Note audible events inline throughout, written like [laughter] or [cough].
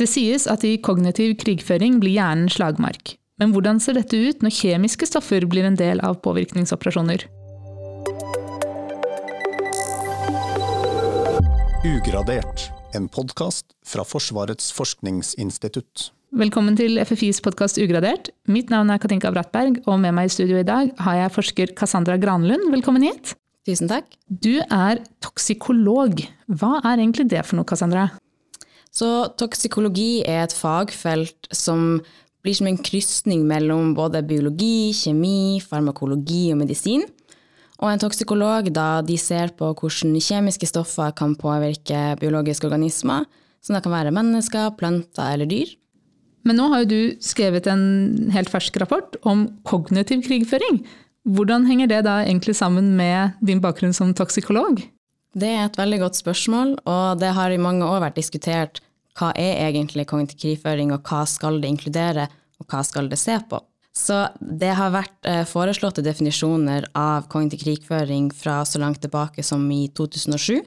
Det sies at i kognitiv krigføring blir hjernen slagmark. Men hvordan ser dette ut når kjemiske stoffer blir en del av påvirkningsoperasjoner? Ugradert, en podkast fra Forsvarets forskningsinstitutt. Velkommen til FFIs podkast Ugradert. Mitt navn er Katinka Brattberg, og med meg i studio i dag har jeg forsker Cassandra Granlund. Velkommen hit. Tusen takk. Du er toksikolog. Hva er egentlig det for noe, Cassandra? Så toksikologi er et fagfelt som blir som en krysning mellom både biologi, kjemi, farmakologi og medisin. Og en toksikolog da, de ser på hvordan kjemiske stoffer kan påvirke biologiske organismer, som det kan være mennesker, planter eller dyr. Men nå har jo du skrevet en helt fersk rapport om kognitiv krigføring. Hvordan henger det da egentlig sammen med din bakgrunn som toksikolog? Det er et veldig godt spørsmål, og det har i mange år vært diskutert hva er egentlig kognitiv krigføring, og hva skal det inkludere, og hva skal det se på. Så det har vært eh, foreslåtte definisjoner av kognitiv krigføring fra så langt tilbake som i 2007.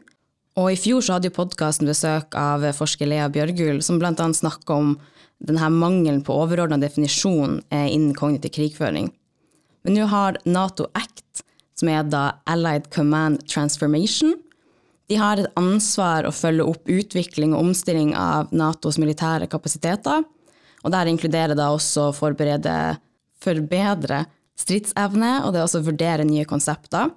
Og i fjor så hadde jo podkasten besøk av forsker Lea Bjørgul, som bl.a. snakka om denne mangelen på overordna definisjon eh, innen kognitiv krigføring. Men nå har Nato ACT, som er da Allied Command Transformation, de har et ansvar å følge opp utvikling og omstilling av Natos militære kapasiteter. Og der inkluderer da også å forberede forbedre stridsevne, og det er også å vurdere nye konsepter.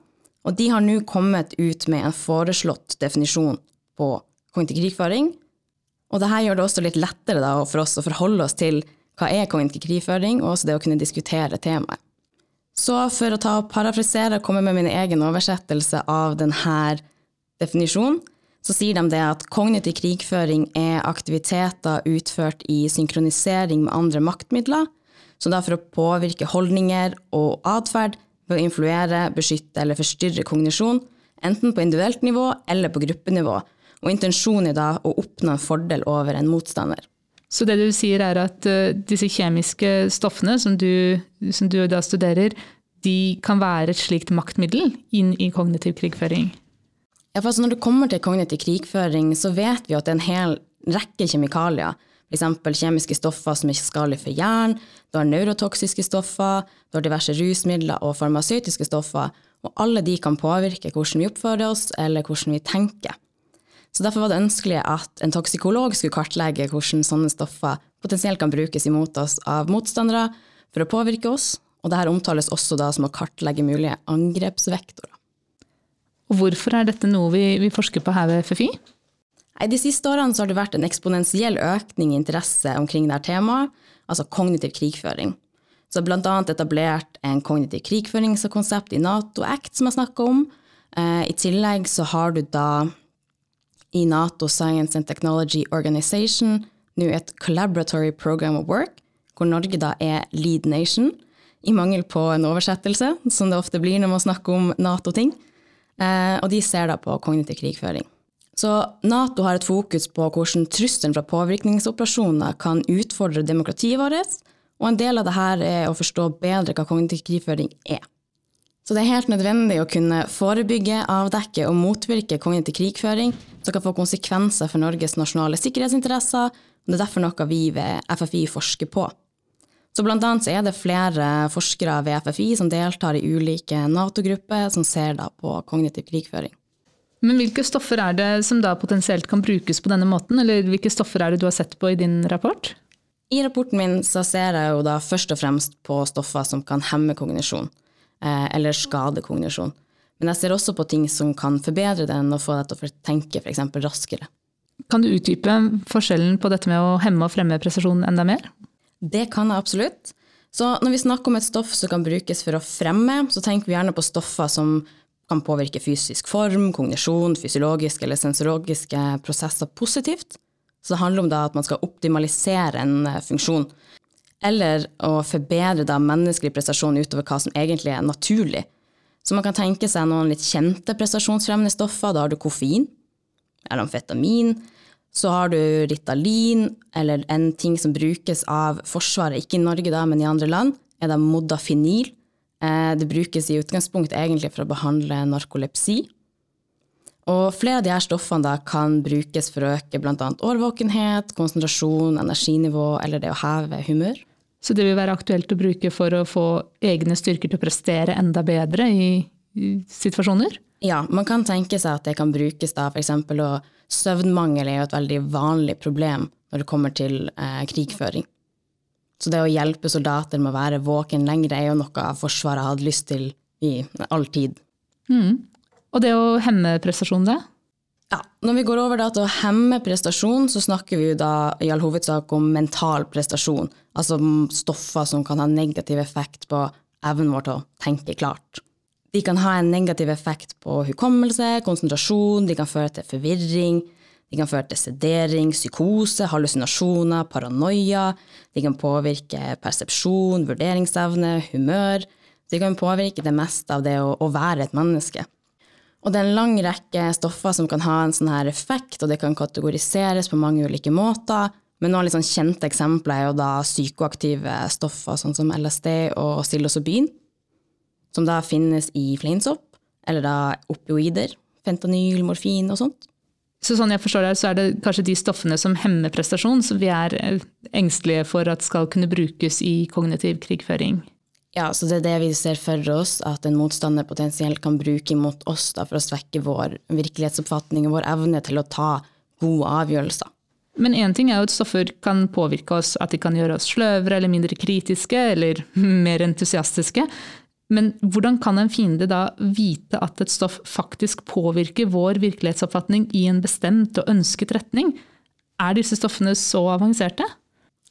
Og de har nå kommet ut med en foreslått definisjon på kognitiv. Og dette gjør det også litt lettere da, for oss å forholde oss til hva er kognitiv og også det å kunne diskutere temaet. Så for å ta og parafrisere og komme med min egen oversettelse av denne definisjonen, så sier de det at kognitiv krigføring er aktiviteter utført i synkronisering med andre maktmidler, så da for å påvirke holdninger og atferd ved å influere, beskytte eller forstyrre kognisjon, enten på individuelt nivå eller på gruppenivå, og intensjonen er da å oppnå en fordel over en motstander. Så det du sier er at uh, disse kjemiske stoffene som du, som du da studerer, de kan være et slikt maktmiddel inn i kognitiv krigføring? Ja, for altså Når det kommer til kognitiv krigføring, så vet vi at det er en hel rekke kjemikalier F.eks. kjemiske stoffer som er skadelige for hjernen, du har neurotoksiske stoffer, du har diverse rusmidler og farmasøytiske stoffer, og alle de kan påvirke hvordan vi oppfører oss eller hvordan vi tenker. Så Derfor var det ønskelig at en toksikolog skulle kartlegge hvordan sånne stoffer potensielt kan brukes imot oss av motstandere for å påvirke oss, og dette omtales også da som å kartlegge mulige angrepsvektorer. Og hvorfor er dette noe vi, vi forsker på her ved FFI? De siste årene har det vært en eksponentiell økning i interesse omkring dette temaet, altså kognitiv krigføring. Så bl.a. etablert en kognitiv krigføringskonsept i Nato Act, som jeg snakka om. Eh, I tillegg så har du da i Nato Science and Technology Organization nå et Collaboratory Program of Work, hvor Norge da er lead nation, i mangel på en oversettelse, som det ofte blir når man snakker om Nato-ting. Eh, og de ser da på kognitiv krigføring. Så Nato har et fokus på hvordan trusselen fra påvirkningsoperasjoner kan utfordre demokratiet vårt, og en del av dette er å forstå bedre hva kognitiv krigføring er. Så det er helt nødvendig å kunne forebygge, avdekke og motvirke kognitiv krigføring som kan få konsekvenser for Norges nasjonale sikkerhetsinteresser, og det er derfor noe vi ved FFI forsker på. Så blant annet så er det flere forskere ved FFI som deltar i ulike Nato-grupper som ser på kognitiv krigføring. Men hvilke stoffer er det som da potensielt kan brukes på denne måten, eller hvilke stoffer er det du har sett på i din rapport? I rapporten min så ser jeg jo da først og fremst på stoffer som kan hemme kognisjon, eh, eller skade kognisjon. Men jeg ser også på ting som kan forbedre den og få deg til å tenke f.eks. raskere. Kan du utdype forskjellen på dette med å hemme og fremme presisjon enda mer? Det kan jeg absolutt. Så når vi snakker om et stoff som kan brukes for å fremme, så tenker vi gjerne på stoffer som kan påvirke fysisk form, kognisjon, fysiologiske eller sensologiske prosesser positivt. Så det handler om at man skal optimalisere en eh, funksjon. Eller å forbedre menneskelig prestasjon utover hva som egentlig er naturlig. Så man kan tenke seg noen litt kjente prestasjonsfremmende stoffer. Da har du koffein, eller amfetamin. Så har du Ritalin, eller en ting som brukes av Forsvaret, ikke i Norge da, men i andre land, er det modafinil. Eh, det brukes i utgangspunkt egentlig for å behandle narkolepsi. Og flere av disse stoffene da kan brukes for å øke bl.a. årvåkenhet, konsentrasjon, energinivå eller det å heve humør. Så det vil være aktuelt å bruke for å få egne styrker til å prestere enda bedre i, i situasjoner? Ja, man kan tenke seg at det kan brukes da f.eks. og søvnmangel er jo et veldig vanlig problem når det kommer til eh, krigføring. Så det å hjelpe soldater med å være våken lenger er jo noe Forsvaret hadde lyst til i all tid. Mm. Og det å hemme prestasjon, det? Ja, Når vi går over til å hemme prestasjon, så snakker vi jo da i all hovedsak om mental prestasjon. Altså stoffer som kan ha negativ effekt på evnen vår til å tenke klart. De kan ha en negativ effekt på hukommelse, konsentrasjon, de kan føre til forvirring, de kan føre til sedering, psykose, hallusinasjoner, paranoia. De kan påvirke persepsjon, vurderingsevne, humør. De kan påvirke det meste av det å, å være et menneske. Og det er en lang rekke stoffer som kan ha en sånn her effekt, og det kan kategoriseres på mange ulike måter. Men noen litt sånn kjente eksempler er jo da psykoaktive stoffer, sånn som LSD og psilocybin, som da finnes i fleinsopp, eller da opioider, fentanyl, morfin og sånt. Så sånn jeg forstår det, så er det kanskje de stoffene som hemmer prestasjon, som vi er engstelige for at skal kunne brukes i kognitiv krigføring? Ja, så det er det vi ser for oss at en motstander potensielt kan bruke imot oss da, for å svekke vår virkelighetsoppfatning og vår evne til å ta gode avgjørelser. Men én ting er jo at stoffer kan påvirke oss, at de kan gjøre oss sløvere eller mindre kritiske eller [laughs] mer entusiastiske. Men hvordan kan en fiende da vite at et stoff faktisk påvirker vår virkelighetsoppfatning i en bestemt og ønsket retning? Er disse stoffene så avanserte?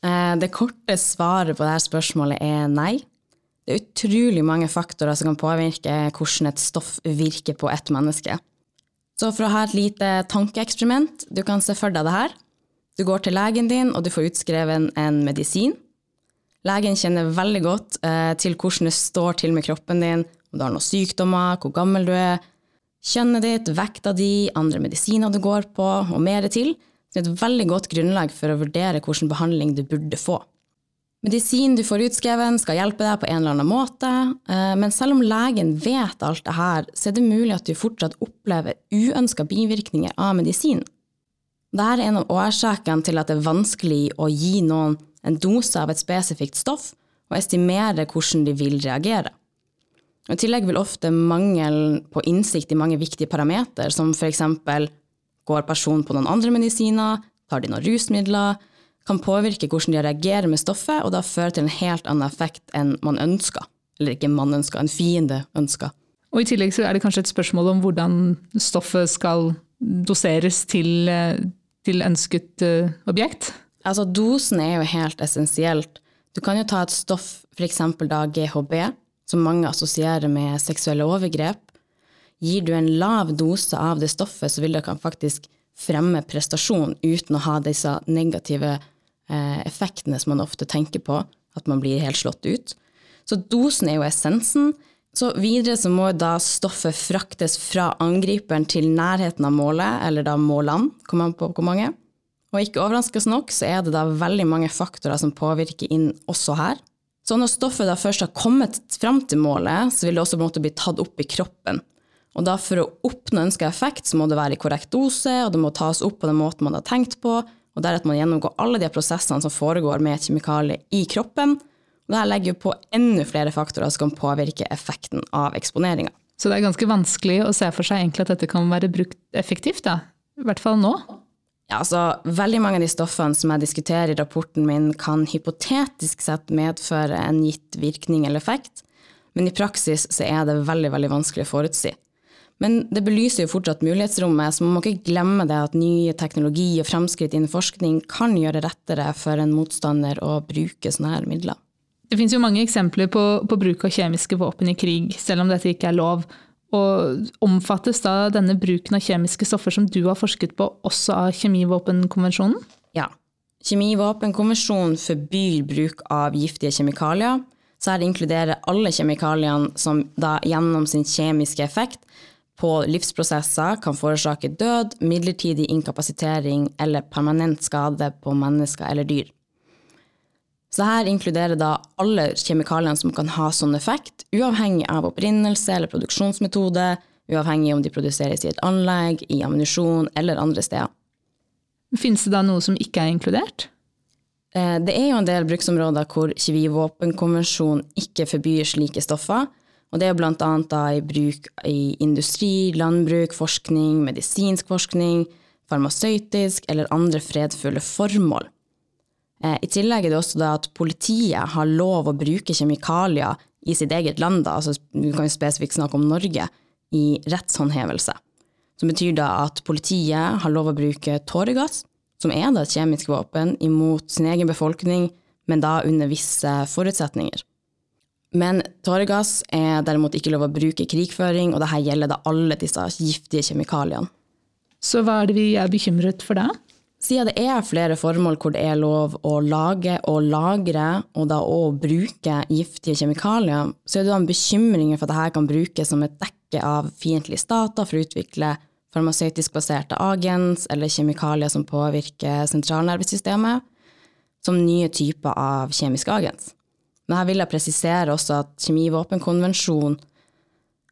Eh, det korte svaret på dette spørsmålet er nei. Det er utrolig mange faktorer som kan påvirke hvordan et stoff virker på et menneske. Så for å ha et lite tankeeksperiment, du kan se for deg det her. Du går til legen din, og du får utskrevet en medisin. Legen kjenner veldig godt eh, til hvordan det står til med kroppen din, om du har noen sykdommer, hvor gammel du er, kjønnet ditt, vekta di, andre medisiner du går på, og mer til. Det er et veldig godt grunnlag for å vurdere hvilken behandling du burde få. Medisin du får utskrevet skal hjelpe deg på en eller annen måte, eh, men selv om legen vet alt det her, så er det mulig at du fortsatt opplever uønska bivirkninger av medisin. Dette er en av årsakene til at det er vanskelig å gi noen en dose av et spesifikt stoff og estimere hvordan de vil reagere. I tillegg vil ofte mangel på innsikt i mange viktige parametere, som f.eks. går personen på noen andre medisiner, tar de noen rusmidler, kan påvirke hvordan de reagerer med stoffet, og da føre til en helt annen effekt enn man ønsker. Eller ikke man ønsker, en fiende ønsker. Og I tillegg så er det kanskje et spørsmål om hvordan stoffet skal doseres til, eh, til ønsket uh, objekt? Altså Dosen er jo helt essensielt. Du kan jo ta et stoff, f.eks. da GHB, som mange assosierer med seksuelle overgrep. Gir du en lav dose av det stoffet, så vil det kan faktisk fremme prestasjon uten å ha disse negative Eh, effektene som man ofte tenker på, at man blir helt slått ut. Så dosen er jo essensen. Så videre så må da stoffet fraktes fra angriperen til nærheten av målet, eller da målene, kommer an på hvor mange. Og ikke overraskende nok så er det da veldig mange faktorer som påvirker inn også her. Så når stoffet da først har kommet fram til målet, så vil det også på en måte bli tatt opp i kroppen. Og da for å oppnå ønska effekt, så må det være i korrekt dose, og det må tas opp på den måten man har tenkt på, og der at man gjennomgår alle de prosessene som foregår med kjemikalier i kroppen. Og dette legger jo på enda flere faktorer som kan påvirke effekten av eksponeringa. Så det er ganske vanskelig å se for seg at dette kan være brukt effektivt, da? I hvert fall nå? Ja, altså, Veldig mange av de stoffene som jeg diskuterer i rapporten min, kan hypotetisk sett medføre en gitt virkning eller effekt, men i praksis så er det veldig veldig vanskelig å forutsi. Men det belyser jo fortsatt mulighetsrommet, så man må ikke glemme det at ny teknologi og fremskritt innen forskning kan gjøre det rettere for en motstander å bruke sånne her midler. Det finnes jo mange eksempler på, på bruk av kjemiske våpen i krig, selv om dette ikke er lov. Og Omfattes da denne bruken av kjemiske stoffer som du har forsket på, også av kjemivåpenkonvensjonen? Ja. Kjemivåpenkonvensjonen forbyr bruk av giftige kjemikalier. Så her inkluderer alle kjemikaliene som da gjennom sin kjemiske effekt på livsprosesser kan forårsake død, midlertidig inkapasitering eller permanent skade på mennesker eller dyr. Så her inkluderer da alle kjemikaliene som kan ha sånn effekt, uavhengig av opprinnelse eller produksjonsmetode, uavhengig om de produseres i et anlegg, i ammunisjon eller andre steder. Finnes det da noe som ikke er inkludert? Eh, det er jo en del bruksområder hvor kjemivåpenkonvensjonen ikke forbyr slike stoffer. Og det er bl.a. i bruk i industri, landbruk, forskning, medisinsk forskning, farmasøytisk eller andre fredfulle formål. Eh, I tillegg er det også at politiet har lov å bruke kjemikalier i sitt eget land, da, altså vi kan jo spesifikt snakke om Norge, i rettshåndhevelse. Som betyr da at politiet har lov å bruke tåregass, som er da et kjemisk våpen, imot sin egen befolkning, men da under visse forutsetninger. Men tåregass er derimot ikke lov å bruke i krigføring, og dette gjelder da alle disse giftige kjemikaliene. Så hva er det vi er bekymret for da? Siden det er flere formål hvor det er lov å lage og lagre, og da òg bruke giftige kjemikalier, så er det da en bekymring for at dette kan brukes som et dekke av fiendtlige stater for å utvikle farmasøytisk baserte agens eller kjemikalier som påvirker sentralnervesystemet, som nye typer av kjemiske agens. Men her vil jeg presisere også at Kjemivåpenkonvensjonen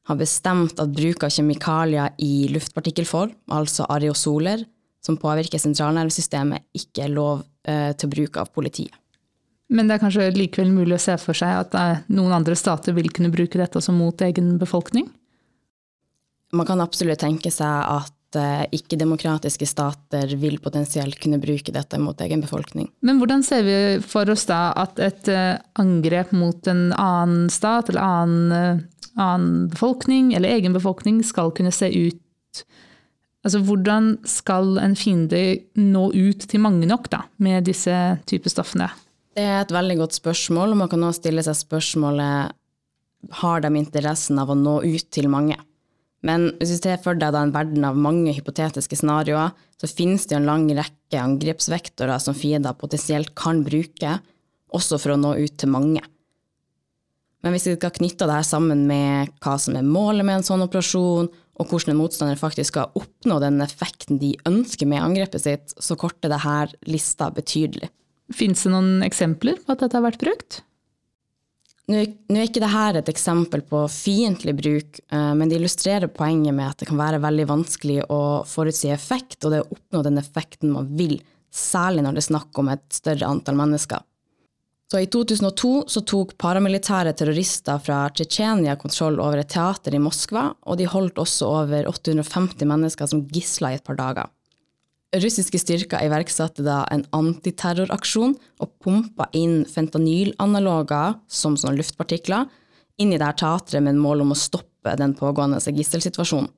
har bestemt at bruk av kjemikalier i luftpartikkelform, altså areosoler, som påvirker sentralnervesystemet, ikke er lov eh, til bruk av politiet. Men det er kanskje likevel mulig å se for seg at eh, noen andre stater vil kunne bruke dette også mot egen befolkning? Man kan absolutt tenke seg at eh, ikke-demokratiske stater vil potensielt kunne bruke dette mot egen befolkning. Men hvordan ser vi for oss da at et angrep mot en annen stat eller annen, annen befolkning eller egen befolkning skal kunne se ut? Altså hvordan skal en fiende nå ut til mange nok da, med disse typer stoffene? Det er et veldig godt spørsmål, og man kan også stille seg spørsmålet har de interessen av å nå ut til mange. Men hvis du ser for deg en verden av mange hypotetiske scenarioer, så finnes det en lang rekke angrepsvektorer som fiender potensielt kan bruke, også for å nå ut til mange. Men hvis vi skal knytte dette sammen med hva som er målet med en sånn operasjon, og hvordan en motstander faktisk skal oppnå den effekten de ønsker med angrepet sitt, så korter dette lista betydelig. Fins det noen eksempler på at dette har vært brukt? Nå, er ikke dette et eksempel på fiendtlig bruk, eh, men det illustrerer poenget med at det kan være veldig vanskelig å forutsi effekt, og det å oppnå den effekten man vil, særlig når det er snakk om et større antall mennesker. Så I 2002 så tok paramilitære terrorister fra Tsjetsjenia kontroll over et teater i Moskva, og de holdt også over 850 mennesker som gisler i et par dager. Russiske styrker iverksatte da en antiterroraksjon og pumpa inn fentanylanaloger, som sånne luftpartikler, inn i det teatret med en mål om å stoppe den pågående gisselsituasjonen.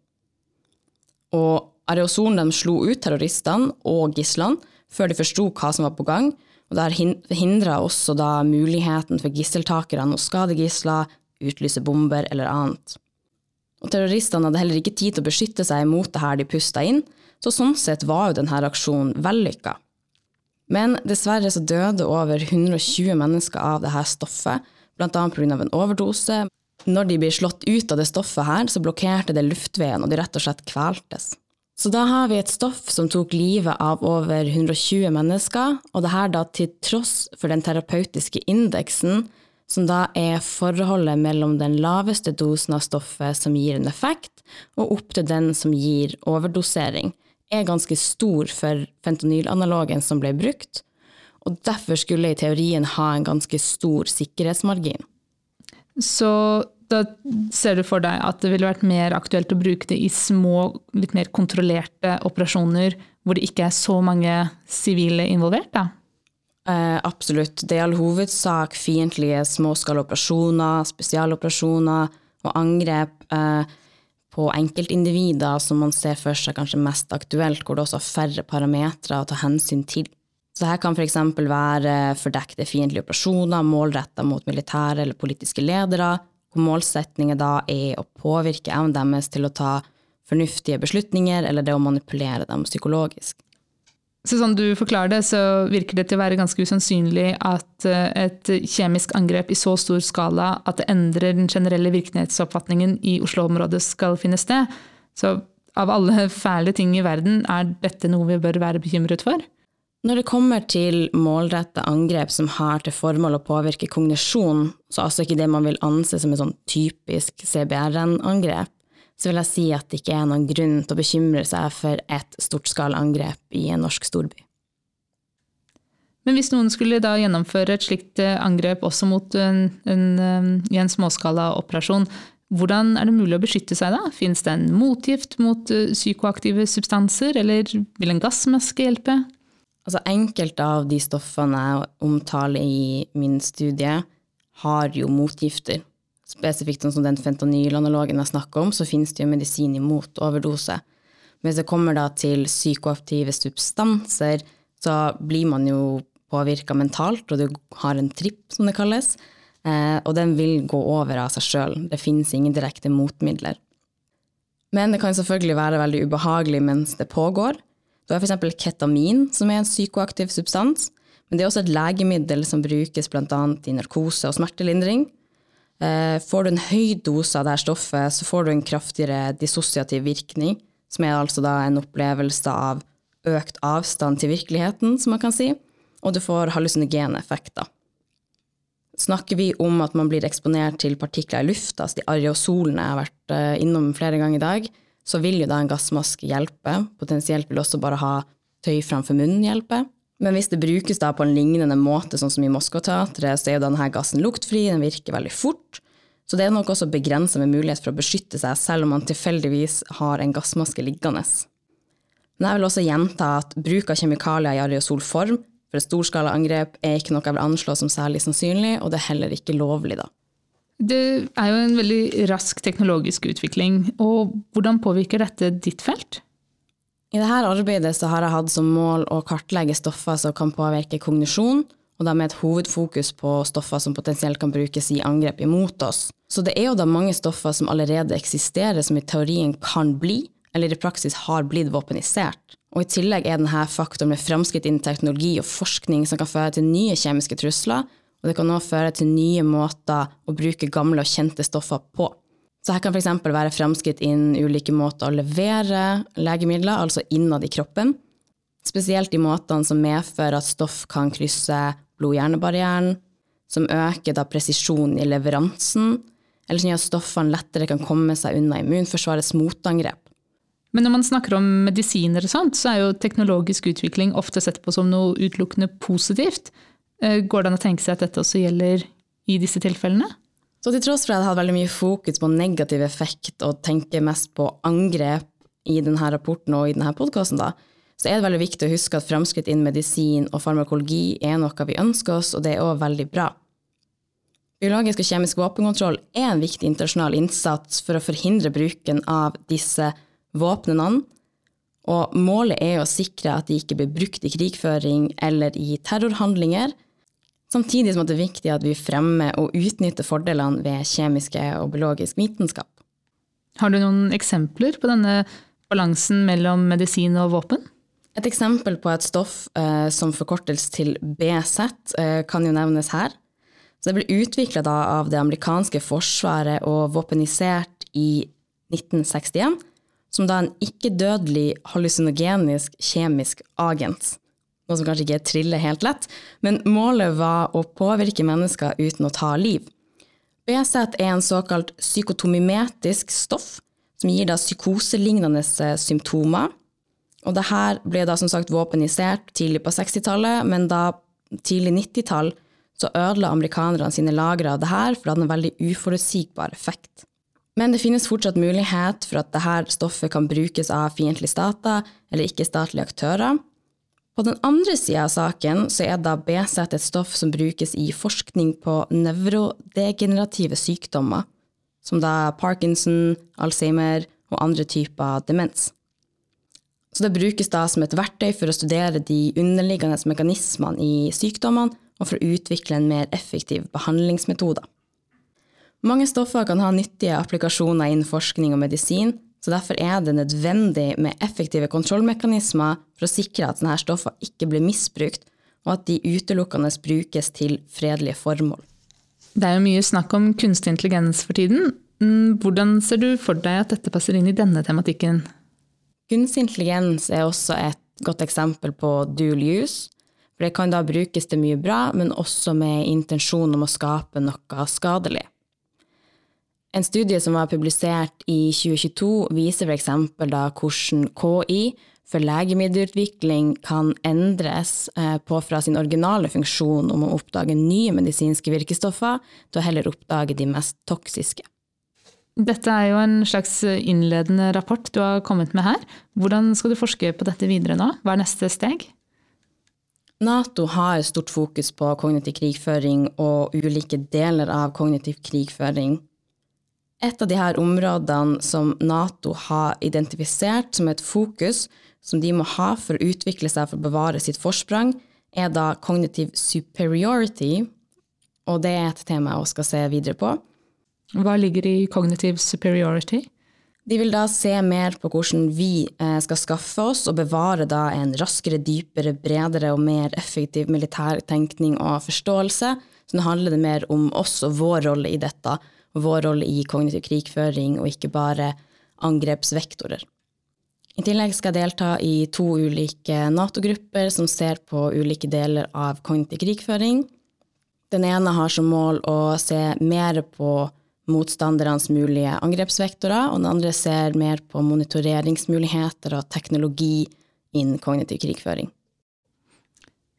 Og areosolen slo ut terroristene og gislene før de forsto hva som var på gang, og det hindra også da muligheten for gisseltakerne å skade gisler, utlyse bomber eller annet. Og terroristene hadde heller ikke tid til å beskytte seg mot det her de pusta inn, så sånn sett var jo denne aksjonen vellykka. Men dessverre så døde over 120 mennesker av dette stoffet, bl.a. pga. en overdose. Når de blir slått ut av det stoffet her, så blokkerte det luftveien, og de rett og slett kveltes. Så da har vi et stoff som tok livet av over 120 mennesker, og det her da til tross for den terapeutiske indeksen, som da er forholdet mellom den laveste dosen av stoffet som gir en effekt, og opp til den som gir overdosering er ganske stor for fentanylanalogen som ble brukt, og derfor skulle i teorien ha en ganske stor sikkerhetsmargin. Så da ser du for deg at det ville vært mer aktuelt å bruke det i små, litt mer kontrollerte operasjoner hvor det ikke er så mange sivile involvert? da? Eh, absolutt. Det er i all hovedsak fiendtlige småskalaoperasjoner, spesialoperasjoner og angrep. Eh, på enkeltindivider som man ser for seg kanskje mest aktuelt, hvor det også er færre parametere å ta hensyn til. Så her kan f.eks. være fordekte fiendtlige operasjoner målretta mot militære eller politiske ledere, hvor målsetningen da er å påvirke evnen deres til å ta fornuftige beslutninger, eller det å manipulere dem psykologisk. Så sånn du forklarer det, så virker det til å være ganske usannsynlig at eh, et kjemisk angrep i så stor skala at det endrer den generelle virkelighetsoppfatningen i Oslo-området skal finne sted. Så av alle fæle ting i verden, er dette noe vi bør være bekymret for? Når det kommer til målretta angrep som har til formål å påvirke kognisjon, så altså ikke det man vil anse som et sånn typisk CBRN-angrep, så vil jeg si at det ikke er noen grunn til å bekymre seg for et stortskala angrep i en norsk storby. Men hvis noen skulle da gjennomføre et slikt eh, angrep også mot en, en, en småskala operasjon, hvordan er det mulig å beskytte seg da? Finnes det en motgift mot eh, psykoaktive substanser, eller vil en gassmaske hjelpe? Altså Enkelte av de stoffene jeg omtaler i min studie, har jo motgifter. Spesifikt sånn som den fentanylanalogen jeg snakker om, så finnes det jo medisin imot overdose. Hvis det kommer da til psykoaktive substanser, så blir man jo påvirka mentalt, og du har en tripp, som det kalles. Eh, og den vil gå over av seg sjøl. Det finnes ingen direkte motmidler. Men det kan selvfølgelig være veldig ubehagelig mens det pågår. Du har f.eks. ketamin, som er en psykoaktiv substans. Men det er også et legemiddel som brukes bl.a. i narkose og smertelindring. Eh, får du en høy dose av dette stoffet, så får du en kraftigere dissosiativ virkning, som er altså da en opplevelse av økt avstand til virkeligheten, som man kan si og du får hallusinogene effekter. Snakker vi om at man blir eksponert til partikler i lufta, altså de areosolene jeg har vært eh, innom flere ganger i dag, så vil jo da en gassmaske hjelpe. Potensielt vil også bare ha tøy framfor munnen hjelpe. Men hvis det brukes da på en lignende måte, sånn som i Moskva-teatret, så er jo denne gassen luktfri, den virker veldig fort. Så det er nok også begrensa med mulighet for å beskytte seg, selv om man tilfeldigvis har en gassmaske liggende. Men jeg vil også gjenta at bruk av kjemikalier i areosolform for et storskalaangrep er ikke noe jeg vil anslå som særlig sannsynlig, og det er heller ikke lovlig, da. Det er jo en veldig rask teknologisk utvikling, og hvordan påvirker dette ditt felt? I dette arbeidet har jeg hatt som mål å kartlegge stoffer som kan påvirke kognisjon, og da med et hovedfokus på stoffer som potensielt kan brukes i angrep imot oss. Så det er jo da mange stoffer som allerede eksisterer, som i teorien kan bli, eller i praksis har blitt våpenisert. Og I tillegg er denne faktoren med framskritt innen teknologi og forskning som kan føre til nye kjemiske trusler, og det kan også føre til nye måter å bruke gamle og kjente stoffer på. Så her kan f.eks. være framskritt innen ulike måter å levere legemidler, altså innad i kroppen. Spesielt de måtene som medfører at stoff kan krysse blod-hjernebarrieren, som øker da presisjonen i leveransen, eller som gjør at stoffene lettere kan komme seg unna immunforsvarets motangrep. Men når man snakker om medisiner og sånt, så er jo teknologisk utvikling ofte sett på som noe utelukkende positivt. Eh, går det an å tenke seg at dette også gjelder i disse tilfellene? Så til tross for at jeg hadde veldig mye fokus på negativ effekt og tenker mest på angrep i denne rapporten og i denne podkasten, så er det veldig viktig å huske at framskritt innen medisin og farmakologi er noe vi ønsker oss, og det er òg veldig bra. Biologisk og kjemisk våpenkontroll er en viktig internasjonal innsats for å forhindre bruken av disse våpnene. Og målet er å sikre at de ikke blir brukt i krigføring eller i terrorhandlinger, samtidig som det er viktig at vi fremmer og utnytter fordelene ved kjemiske og biologisk vitenskap. Har du noen eksempler på denne balansen mellom medisin og våpen? Et eksempel på et stoff eh, som forkortes til BZ, eh, kan jo nevnes her. Så det ble utvikla av det amerikanske forsvaret og våpenisert i 1961 som da en ikke-dødelig hallusinogenisk kjemisk agent. Noe som kanskje ikke triller helt lett, men målet var å påvirke mennesker uten å ta liv. BZ er en såkalt psykotomimetisk stoff, som gir da psykoselignende eh, symptomer. Og det ble da som sagt våpenisert tidlig på 60-tallet, men da tidlig 90-tall så ødela amerikanerne sine lagre av det her, for det hadde en veldig uforutsigbar effekt. Men det finnes fortsatt mulighet for at dette stoffet kan brukes av fiendtlige stater eller ikke-statlige aktører. På den andre sida av saken så er da BZ et stoff som brukes i forskning på nevrodegenerative sykdommer, som da Parkinson, Alzheimer og andre typer demens. Så det brukes da som et verktøy for å studere de underliggende mekanismene i sykdommene og for å utvikle en mer effektiv behandlingsmetode. Mange stoffer kan ha nyttige applikasjoner innen forskning og medisin, så derfor er det nødvendig med effektive kontrollmekanismer for å sikre at sånne stoffer ikke blir misbrukt, og at de utelukkende brukes til fredelige formål. Det er jo mye snakk om kunstig intelligens for tiden. Mm, hvordan ser du for deg at dette passer inn i denne tematikken? Kunstig intelligens er også et godt eksempel på dual use. For det kan da brukes til mye bra, men også med intensjon om å skape noe skadelig. En studie som var publisert i 2022, viser f.eks. da hvordan KI for legemiddelutvikling kan endres eh, på fra sin originale funksjon om å oppdage nye medisinske virkestoffer, til å heller oppdage de mest toksiske. Dette er jo en slags innledende rapport du har kommet med her. Hvordan skal du forske på dette videre nå? Hva er neste steg? Nato har stort fokus på kognitiv krigføring og ulike deler av kognitiv krigføring et av de her områdene som Nato har identifisert som et fokus som de må ha for å utvikle seg for å bevare sitt forsprang, er da cognitive superiority, og det er et tema jeg også skal se videre på. Hva ligger i cognitive superiority? De vil da se mer på hvordan vi eh, skal skaffe oss og bevare da en raskere, dypere, bredere og mer effektiv militær tenkning og forståelse. Så nå handler det mer om oss og vår rolle i dette, vår rolle i kognitiv krigføring, og ikke bare angrepsvektorer. I tillegg skal jeg delta i to ulike Nato-grupper som ser på ulike deler av kognitiv krigføring. Den ene har som mål å se mer på motstandernes mulige angrepsvektorer, og den andre ser mer på monitoreringsmuligheter og teknologi innen kognitiv krigføring.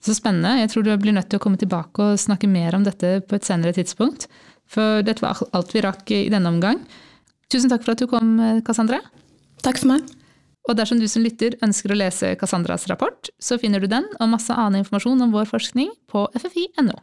Så spennende. Jeg tror du blir nødt til å komme tilbake og snakke mer om dette på et senere tidspunkt. For dette var alt vi rakk i denne omgang. Tusen takk for at du kom, Cassandra. Takk for meg. Og dersom du som lytter ønsker å lese Cassandras rapport, så finner du den og masse annen informasjon om vår forskning på ffi.no.